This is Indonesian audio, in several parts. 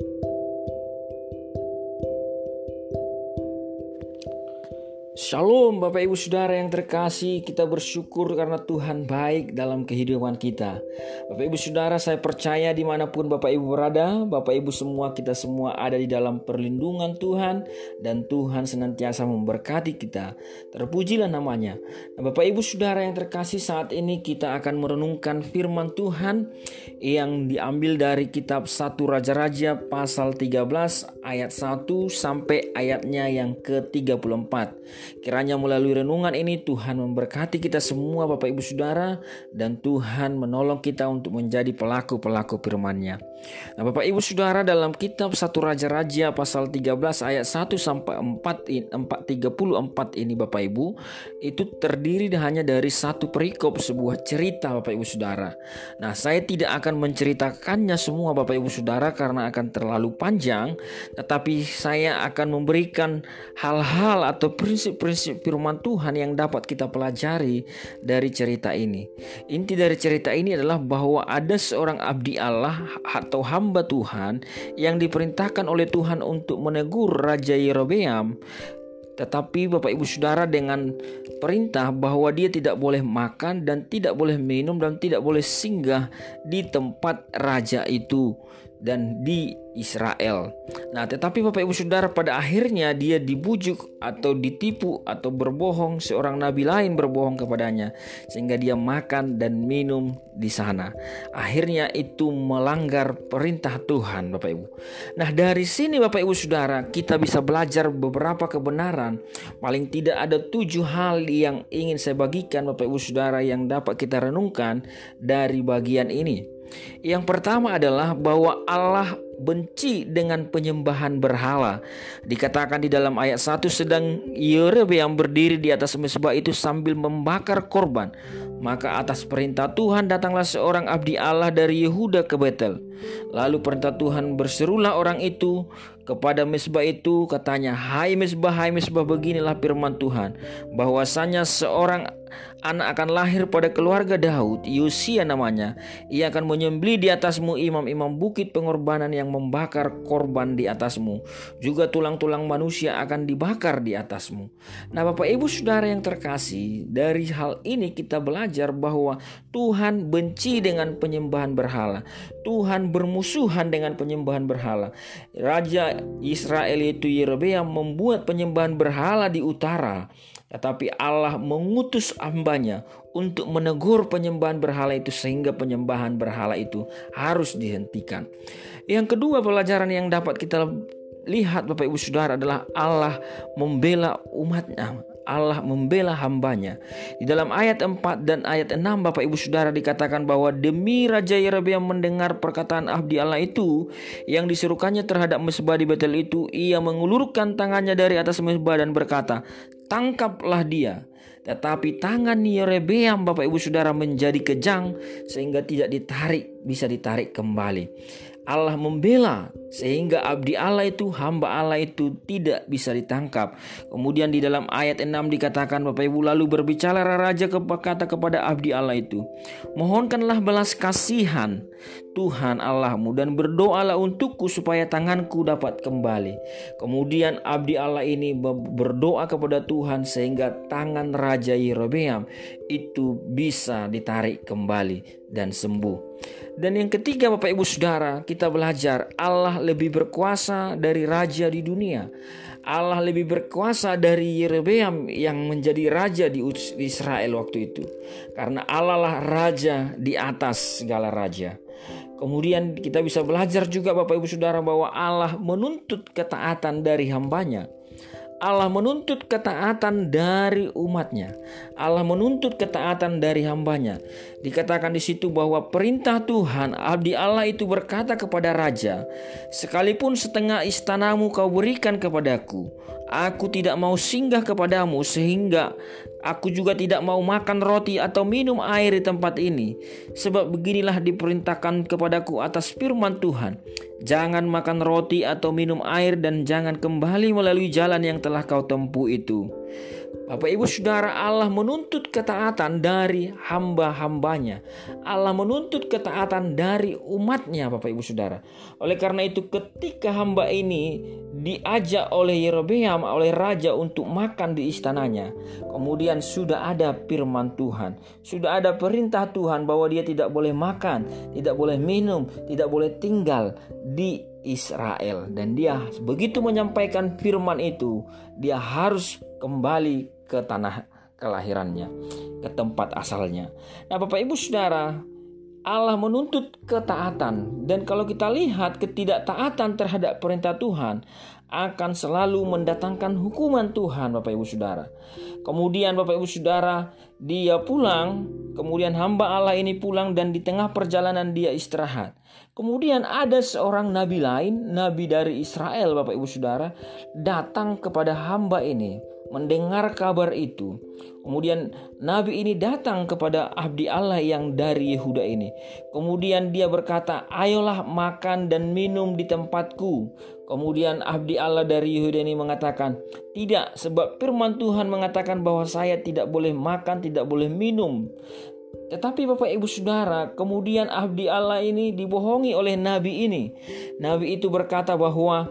Thank you. Shalom Bapak Ibu Saudara yang terkasih. Kita bersyukur karena Tuhan baik dalam kehidupan kita. Bapak Ibu Saudara saya percaya di mana pun Bapak Ibu berada Bapak Ibu semua kita semua ada di dalam perlindungan Tuhan Dan Tuhan senantiasa memberkati kita. Terpujilah namanya. Nah, Bapak Ibu Saudara yang terkasih saat ini kita akan merenungkan firman Tuhan Yang diambil dari kitab 1 Raja-Raja pasal 13 ayat 1 sampai ayatnya yang ke-34 Kiranya melalui renungan ini Tuhan memberkati kita semua Bapak Ibu Saudara dan Tuhan menolong kita untuk menjadi pelaku-pelaku firman-Nya. Nah, Bapak Ibu Saudara dalam kitab 1 Raja-Raja pasal 13 ayat 1 sampai 4 434 ini Bapak Ibu itu terdiri hanya dari satu perikop sebuah cerita Bapak Ibu Saudara. Nah, saya tidak akan menceritakannya semua Bapak Ibu Saudara karena akan terlalu panjang, tetapi saya akan memberikan hal-hal atau prinsip-prinsip prinsip firman Tuhan yang dapat kita pelajari dari cerita ini. Inti dari cerita ini adalah bahwa ada seorang abdi Allah atau hamba Tuhan yang diperintahkan oleh Tuhan untuk menegur Raja Yerobeam tetapi Bapak Ibu Saudara dengan perintah bahwa dia tidak boleh makan dan tidak boleh minum dan tidak boleh singgah di tempat raja itu dan di Israel. Nah, tetapi Bapak Ibu Saudara pada akhirnya dia dibujuk atau ditipu atau berbohong seorang nabi lain berbohong kepadanya sehingga dia makan dan minum di sana. Akhirnya itu melanggar perintah Tuhan, Bapak Ibu. Nah, dari sini Bapak Ibu Saudara, kita bisa belajar beberapa kebenaran. Paling tidak ada tujuh hal yang ingin saya bagikan Bapak Ibu Saudara yang dapat kita renungkan dari bagian ini. Yang pertama adalah bahwa Allah benci dengan penyembahan berhala. Dikatakan di dalam ayat 1 sedang yang berdiri di atas mesbah itu sambil membakar korban. Maka atas perintah Tuhan datanglah seorang abdi Allah dari Yehuda ke Betel. Lalu perintah Tuhan berserulah orang itu kepada mesbah itu katanya, "Hai mesbah, hai mesbah, beginilah firman Tuhan, bahwasanya seorang anak akan lahir pada keluarga Daud, Yosia namanya. Ia akan menyembelih di atasmu imam-imam bukit pengorbanan yang membakar korban di atasmu. Juga tulang-tulang manusia akan dibakar di atasmu." Nah, Bapak Ibu Saudara yang terkasih, dari hal ini kita belajar bahwa Tuhan benci dengan penyembahan berhala. Tuhan bermusuhan dengan penyembahan berhala. Raja Israel itu Yerobeam membuat penyembahan berhala di utara. Tetapi Allah mengutus hambanya untuk menegur penyembahan berhala itu sehingga penyembahan berhala itu harus dihentikan. Yang kedua pelajaran yang dapat kita lihat Bapak Ibu Saudara adalah Allah membela umatnya Allah membela hambanya. Di dalam ayat 4 dan ayat 6 Bapak Ibu Saudara dikatakan bahwa demi Raja Yerobeam mendengar perkataan abdi Allah itu yang disuruhkannya terhadap mesbah di Betel itu, ia mengulurkan tangannya dari atas mesbah dan berkata, "Tangkaplah dia." Tetapi tangan Yerobeam Bapak Ibu Saudara menjadi kejang sehingga tidak ditarik, bisa ditarik kembali. Allah membela sehingga abdi Allah itu hamba Allah itu tidak bisa ditangkap. Kemudian di dalam ayat 6 dikatakan Bapak Ibu lalu berbicara raja kata kepada abdi Allah itu, "Mohonkanlah belas kasihan Tuhan Allahmu dan berdoalah untukku supaya tanganku dapat kembali." Kemudian abdi Allah ini berdoa kepada Tuhan sehingga tangan raja Yerobeam itu bisa ditarik kembali dan sembuh. Dan yang ketiga Bapak Ibu Saudara, kita belajar Allah lebih berkuasa dari raja di dunia. Allah lebih berkuasa dari Yerobeam yang menjadi raja di Israel waktu itu. Karena Allah lah raja di atas segala raja. Kemudian kita bisa belajar juga Bapak Ibu Saudara bahwa Allah menuntut ketaatan dari hambanya. Allah menuntut ketaatan dari umatnya. Allah menuntut ketaatan dari hambanya. Dikatakan di situ bahwa perintah Tuhan, abdi Allah itu berkata kepada raja, "Sekalipun setengah istanamu kau berikan kepadaku, aku tidak mau singgah kepadamu sehingga Aku juga tidak mau makan roti atau minum air di tempat ini, sebab beginilah diperintahkan kepadaku atas firman Tuhan: Jangan makan roti atau minum air, dan jangan kembali melalui jalan yang telah kau tempuh itu. Bapak Ibu Saudara Allah menuntut ketaatan dari hamba-hambanya. Allah menuntut ketaatan dari umatnya Bapak Ibu Saudara. Oleh karena itu ketika hamba ini diajak oleh Yerobeam oleh raja untuk makan di istananya. Kemudian sudah ada firman Tuhan. Sudah ada perintah Tuhan bahwa dia tidak boleh makan, tidak boleh minum, tidak boleh tinggal di Israel dan dia begitu menyampaikan firman itu dia harus kembali ke tanah kelahirannya, ke tempat asalnya. Nah, Bapak Ibu Saudara, Allah menuntut ketaatan dan kalau kita lihat ketidaktaatan terhadap perintah Tuhan akan selalu mendatangkan hukuman Tuhan Bapak Ibu Saudara. Kemudian Bapak Ibu Saudara, dia pulang, kemudian hamba Allah ini pulang dan di tengah perjalanan dia istirahat. Kemudian ada seorang nabi lain, nabi dari Israel Bapak Ibu Saudara, datang kepada hamba ini mendengar kabar itu. Kemudian nabi ini datang kepada abdi Allah yang dari Yehuda ini. Kemudian dia berkata, "Ayolah makan dan minum di tempatku." Kemudian abdi Allah dari Yehuda ini mengatakan, "Tidak, sebab firman Tuhan mengatakan bahwa saya tidak boleh makan, tidak boleh minum." Tetapi Bapak Ibu Saudara, kemudian abdi Allah ini dibohongi oleh nabi ini. Nabi itu berkata bahwa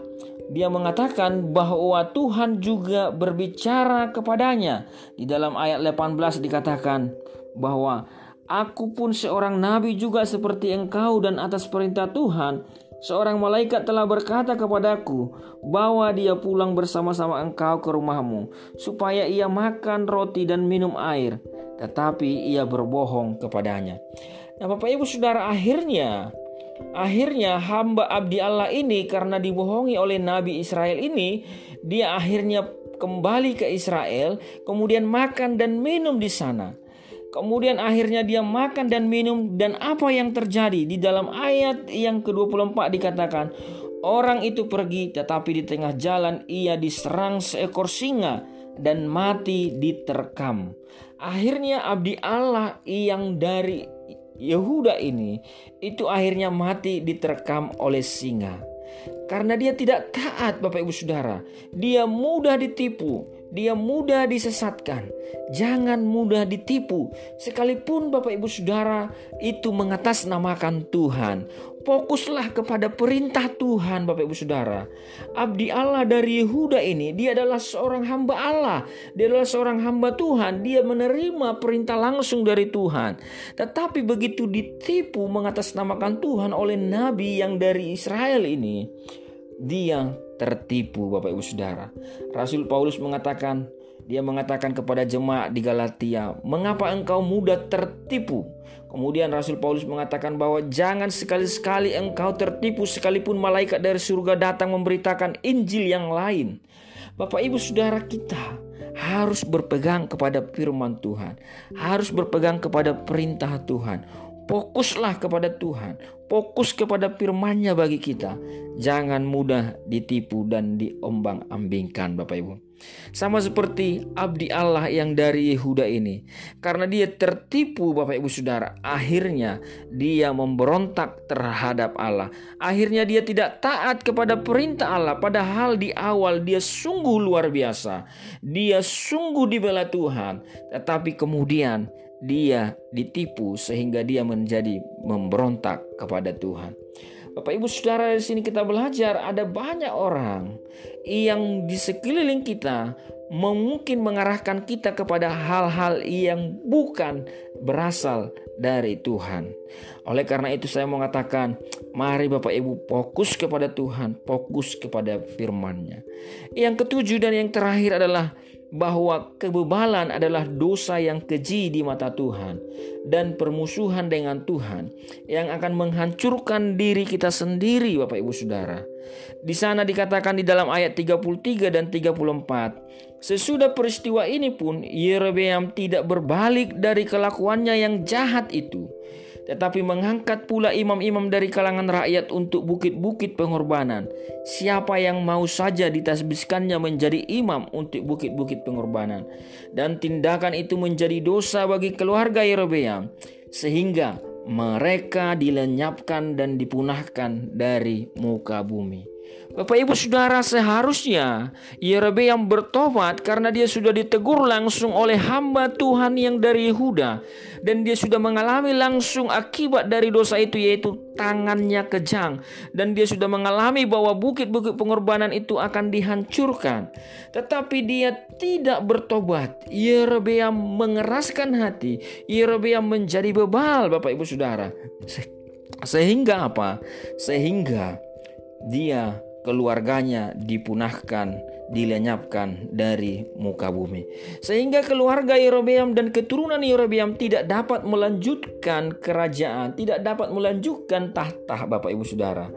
dia mengatakan bahwa Tuhan juga berbicara kepadanya. Di dalam ayat 18 dikatakan bahwa aku pun seorang nabi juga seperti engkau dan atas perintah Tuhan Seorang malaikat telah berkata kepadaku bahwa dia pulang bersama-sama engkau ke rumahmu supaya ia makan roti dan minum air, tetapi ia berbohong kepadanya. Nah, Bapak Ibu Saudara, akhirnya Akhirnya hamba abdi Allah ini karena dibohongi oleh Nabi Israel ini, dia akhirnya kembali ke Israel, kemudian makan dan minum di sana. Kemudian akhirnya dia makan dan minum dan apa yang terjadi di dalam ayat yang ke-24 dikatakan orang itu pergi tetapi di tengah jalan ia diserang seekor singa dan mati diterkam. Akhirnya abdi Allah yang dari Yehuda ini itu akhirnya mati diterkam oleh singa. Karena dia tidak taat Bapak Ibu Saudara. Dia mudah ditipu, dia mudah disesatkan. Jangan mudah ditipu. Sekalipun Bapak Ibu Saudara itu mengatasnamakan Tuhan. Fokuslah kepada perintah Tuhan Bapak Ibu Saudara. Abdi Allah dari Yehuda ini, dia adalah seorang hamba Allah. Dia adalah seorang hamba Tuhan. Dia menerima perintah langsung dari Tuhan. Tetapi begitu ditipu mengatasnamakan Tuhan oleh Nabi yang dari Israel ini, dia tertipu Bapak Ibu Saudara. Rasul Paulus mengatakan, dia mengatakan kepada jemaat di Galatia, "Mengapa engkau mudah tertipu?" Kemudian Rasul Paulus mengatakan bahwa jangan sekali-sekali engkau tertipu sekalipun malaikat dari surga datang memberitakan Injil yang lain. Bapak Ibu Saudara kita harus berpegang kepada firman Tuhan, harus berpegang kepada perintah Tuhan. Fokuslah kepada Tuhan, fokus kepada firman-Nya bagi kita. Jangan mudah ditipu dan diombang-ambingkan Bapak Ibu. Sama seperti abdi Allah yang dari Yehuda ini. Karena dia tertipu Bapak Ibu Saudara. Akhirnya dia memberontak terhadap Allah. Akhirnya dia tidak taat kepada perintah Allah. Padahal di awal dia sungguh luar biasa. Dia sungguh dibela Tuhan. Tetapi kemudian dia ditipu sehingga dia menjadi memberontak kepada Tuhan. Bapak Ibu Saudara di sini kita belajar ada banyak orang yang di sekeliling kita mungkin mengarahkan kita kepada hal-hal yang bukan berasal dari Tuhan. Oleh karena itu saya mau mengatakan, mari Bapak Ibu fokus kepada Tuhan, fokus kepada firman-Nya. Yang ketujuh dan yang terakhir adalah bahwa kebebalan adalah dosa yang keji di mata Tuhan dan permusuhan dengan Tuhan yang akan menghancurkan diri kita sendiri Bapak Ibu Saudara. Di sana dikatakan di dalam ayat 33 dan 34, sesudah peristiwa ini pun Yerobeam tidak berbalik dari kelakuannya yang jahat itu tetapi mengangkat pula imam-imam dari kalangan rakyat untuk bukit-bukit pengorbanan. Siapa yang mau saja ditasbiskannya menjadi imam untuk bukit-bukit pengorbanan. Dan tindakan itu menjadi dosa bagi keluarga Yerobeam. Sehingga mereka dilenyapkan dan dipunahkan dari muka bumi. Bapak Ibu Saudara seharusnya Yerobeam bertobat karena dia sudah ditegur langsung oleh hamba Tuhan yang dari Yehuda. Dan dia sudah mengalami langsung akibat dari dosa itu yaitu tangannya kejang. Dan dia sudah mengalami bahwa bukit-bukit pengorbanan itu akan dihancurkan. Tetapi dia tidak bertobat. Yerobeam mengeraskan hati. Yerobeam menjadi bebal Bapak Ibu Saudara. Sehingga apa? Sehingga dia keluarganya dipunahkan, dilenyapkan dari muka bumi. Sehingga keluarga Yerobeam dan keturunan Yerobeam tidak dapat melanjutkan kerajaan, tidak dapat melanjutkan tahta Bapak Ibu Saudara.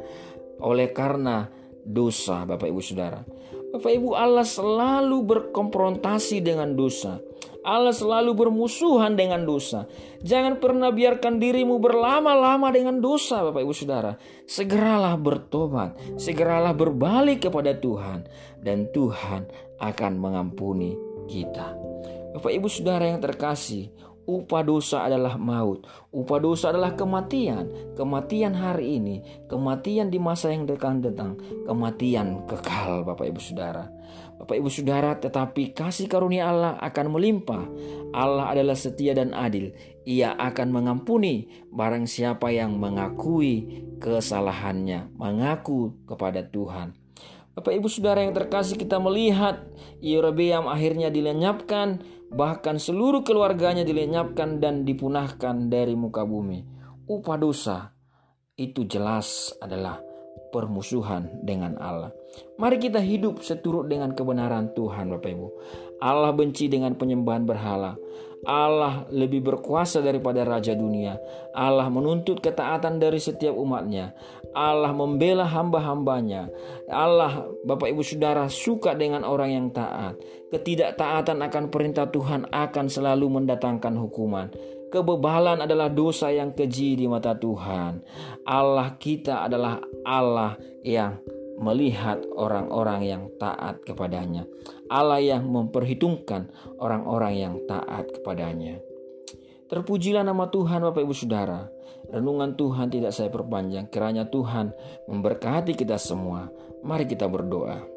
Oleh karena dosa Bapak Ibu Saudara. Bapak Ibu Allah selalu berkonfrontasi dengan dosa. Allah selalu bermusuhan dengan dosa. Jangan pernah biarkan dirimu berlama-lama dengan dosa, Bapak Ibu Saudara. Segeralah bertobat, segeralah berbalik kepada Tuhan, dan Tuhan akan mengampuni kita. Bapak Ibu Saudara yang terkasih, Upah dosa adalah maut. Upah dosa adalah kematian. Kematian hari ini, kematian di masa yang dekat datang, kematian kekal Bapak Ibu Saudara. Bapak Ibu Saudara, tetapi kasih karunia Allah akan melimpah. Allah adalah setia dan adil. Ia akan mengampuni barang siapa yang mengakui kesalahannya, mengaku kepada Tuhan. Bapak Ibu Saudara yang terkasih kita melihat Yerobeam akhirnya dilenyapkan bahkan seluruh keluarganya dilenyapkan dan dipunahkan dari muka bumi. Upah dosa itu jelas adalah permusuhan dengan Allah. Mari kita hidup seturut dengan kebenaran Tuhan Bapak Ibu. Allah benci dengan penyembahan berhala. Allah lebih berkuasa daripada raja dunia. Allah menuntut ketaatan dari setiap umatnya. Allah membela hamba-hambanya. Allah, Bapak Ibu Saudara, suka dengan orang yang taat. Ketidaktaatan akan perintah Tuhan akan selalu mendatangkan hukuman. Kebebalan adalah dosa yang keji di mata Tuhan. Allah kita adalah Allah yang melihat orang-orang yang taat kepadanya. Allah yang memperhitungkan orang-orang yang taat kepadanya. Terpujilah nama Tuhan Bapak Ibu Saudara. Renungan Tuhan tidak saya perpanjang. Kiranya Tuhan memberkati kita semua. Mari kita berdoa.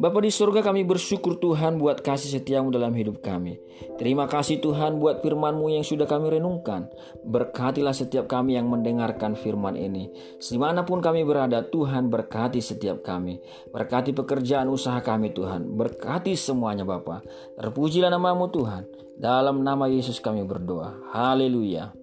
Bapa di surga kami bersyukur Tuhan buat kasih setiamu dalam hidup kami. Terima kasih Tuhan buat firmanmu yang sudah kami renungkan. Berkatilah setiap kami yang mendengarkan firman ini. Di mana pun kami berada, Tuhan berkati setiap kami. Berkati pekerjaan usaha kami Tuhan. Berkati semuanya Bapa. Terpujilah namamu Tuhan. Dalam nama Yesus kami berdoa. Haleluya.